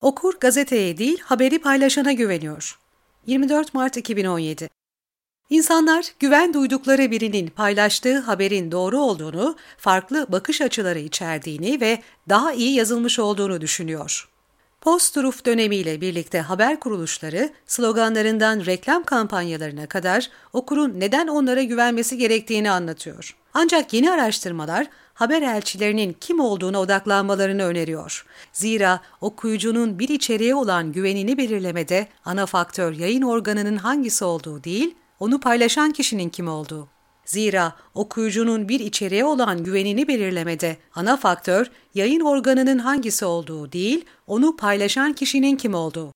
Okur gazeteye değil haberi paylaşana güveniyor. 24 Mart 2017 İnsanlar güven duydukları birinin paylaştığı haberin doğru olduğunu, farklı bakış açıları içerdiğini ve daha iyi yazılmış olduğunu düşünüyor. Post-truth dönemiyle birlikte haber kuruluşları sloganlarından reklam kampanyalarına kadar okurun neden onlara güvenmesi gerektiğini anlatıyor. Ancak yeni araştırmalar haber elçilerinin kim olduğuna odaklanmalarını öneriyor. Zira okuyucunun bir içeriğe olan güvenini belirlemede ana faktör yayın organının hangisi olduğu değil, onu paylaşan kişinin kim olduğu. Zira okuyucunun bir içeriğe olan güvenini belirlemede ana faktör yayın organının hangisi olduğu değil, onu paylaşan kişinin kim olduğu.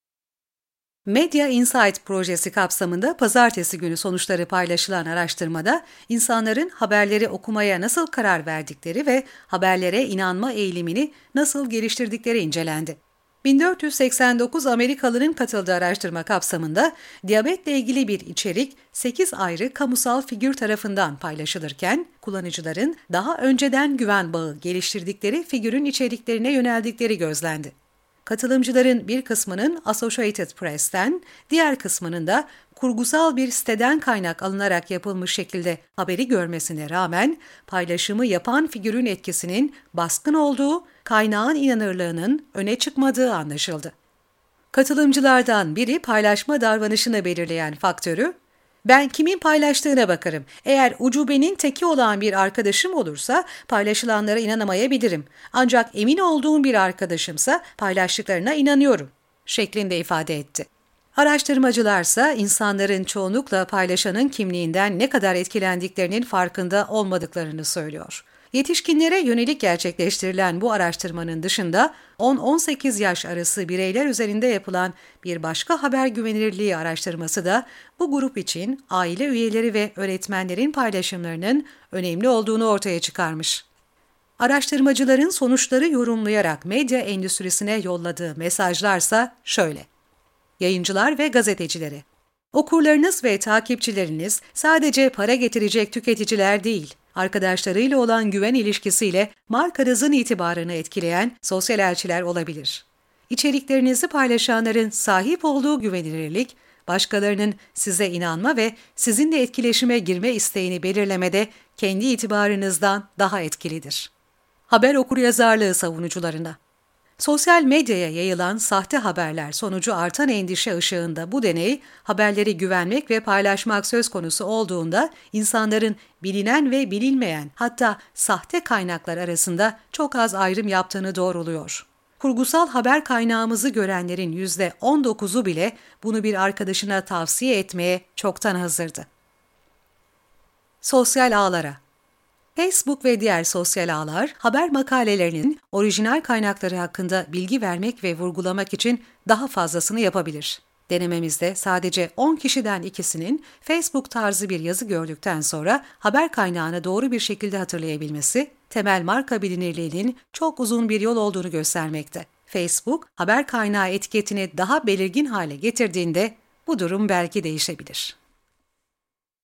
Media Insight projesi kapsamında pazartesi günü sonuçları paylaşılan araştırmada insanların haberleri okumaya nasıl karar verdikleri ve haberlere inanma eğilimini nasıl geliştirdikleri incelendi. 1489 Amerikalının katıldığı araştırma kapsamında diyabetle ilgili bir içerik 8 ayrı kamusal figür tarafından paylaşılırken kullanıcıların daha önceden güven bağı geliştirdikleri figürün içeriklerine yöneldikleri gözlendi. Katılımcıların bir kısmının Associated Press'ten, diğer kısmının da kurgusal bir siteden kaynak alınarak yapılmış şekilde haberi görmesine rağmen paylaşımı yapan figürün etkisinin baskın olduğu, kaynağın inanırlığının öne çıkmadığı anlaşıldı. Katılımcılardan biri paylaşma davranışını belirleyen faktörü, ben kimin paylaştığına bakarım. Eğer ucubenin teki olan bir arkadaşım olursa paylaşılanlara inanamayabilirim. Ancak emin olduğum bir arkadaşımsa paylaştıklarına inanıyorum şeklinde ifade etti. Araştırmacılarsa insanların çoğunlukla paylaşanın kimliğinden ne kadar etkilendiklerinin farkında olmadıklarını söylüyor. Yetişkinlere yönelik gerçekleştirilen bu araştırmanın dışında 10-18 yaş arası bireyler üzerinde yapılan bir başka haber güvenilirliği araştırması da bu grup için aile üyeleri ve öğretmenlerin paylaşımlarının önemli olduğunu ortaya çıkarmış. Araştırmacıların sonuçları yorumlayarak medya endüstrisine yolladığı mesajlarsa şöyle. Yayıncılar ve gazetecileri Okurlarınız ve takipçileriniz sadece para getirecek tüketiciler değil, arkadaşlarıyla olan güven ilişkisiyle markanızın itibarını etkileyen sosyal elçiler olabilir. İçeriklerinizi paylaşanların sahip olduğu güvenilirlik, başkalarının size inanma ve sizinle etkileşime girme isteğini belirlemede kendi itibarınızdan daha etkilidir. Haber okuryazarlığı savunucularına Sosyal medyaya yayılan sahte haberler sonucu artan endişe ışığında bu deney, haberleri güvenmek ve paylaşmak söz konusu olduğunda insanların bilinen ve bilinmeyen hatta sahte kaynaklar arasında çok az ayrım yaptığını doğruluyor. Kurgusal haber kaynağımızı görenlerin %19'u bile bunu bir arkadaşına tavsiye etmeye çoktan hazırdı. Sosyal ağlara Facebook ve diğer sosyal ağlar haber makalelerinin orijinal kaynakları hakkında bilgi vermek ve vurgulamak için daha fazlasını yapabilir. Denememizde sadece 10 kişiden ikisinin Facebook tarzı bir yazı gördükten sonra haber kaynağını doğru bir şekilde hatırlayabilmesi, temel marka bilinirliğinin çok uzun bir yol olduğunu göstermekte. Facebook, haber kaynağı etiketini daha belirgin hale getirdiğinde bu durum belki değişebilir.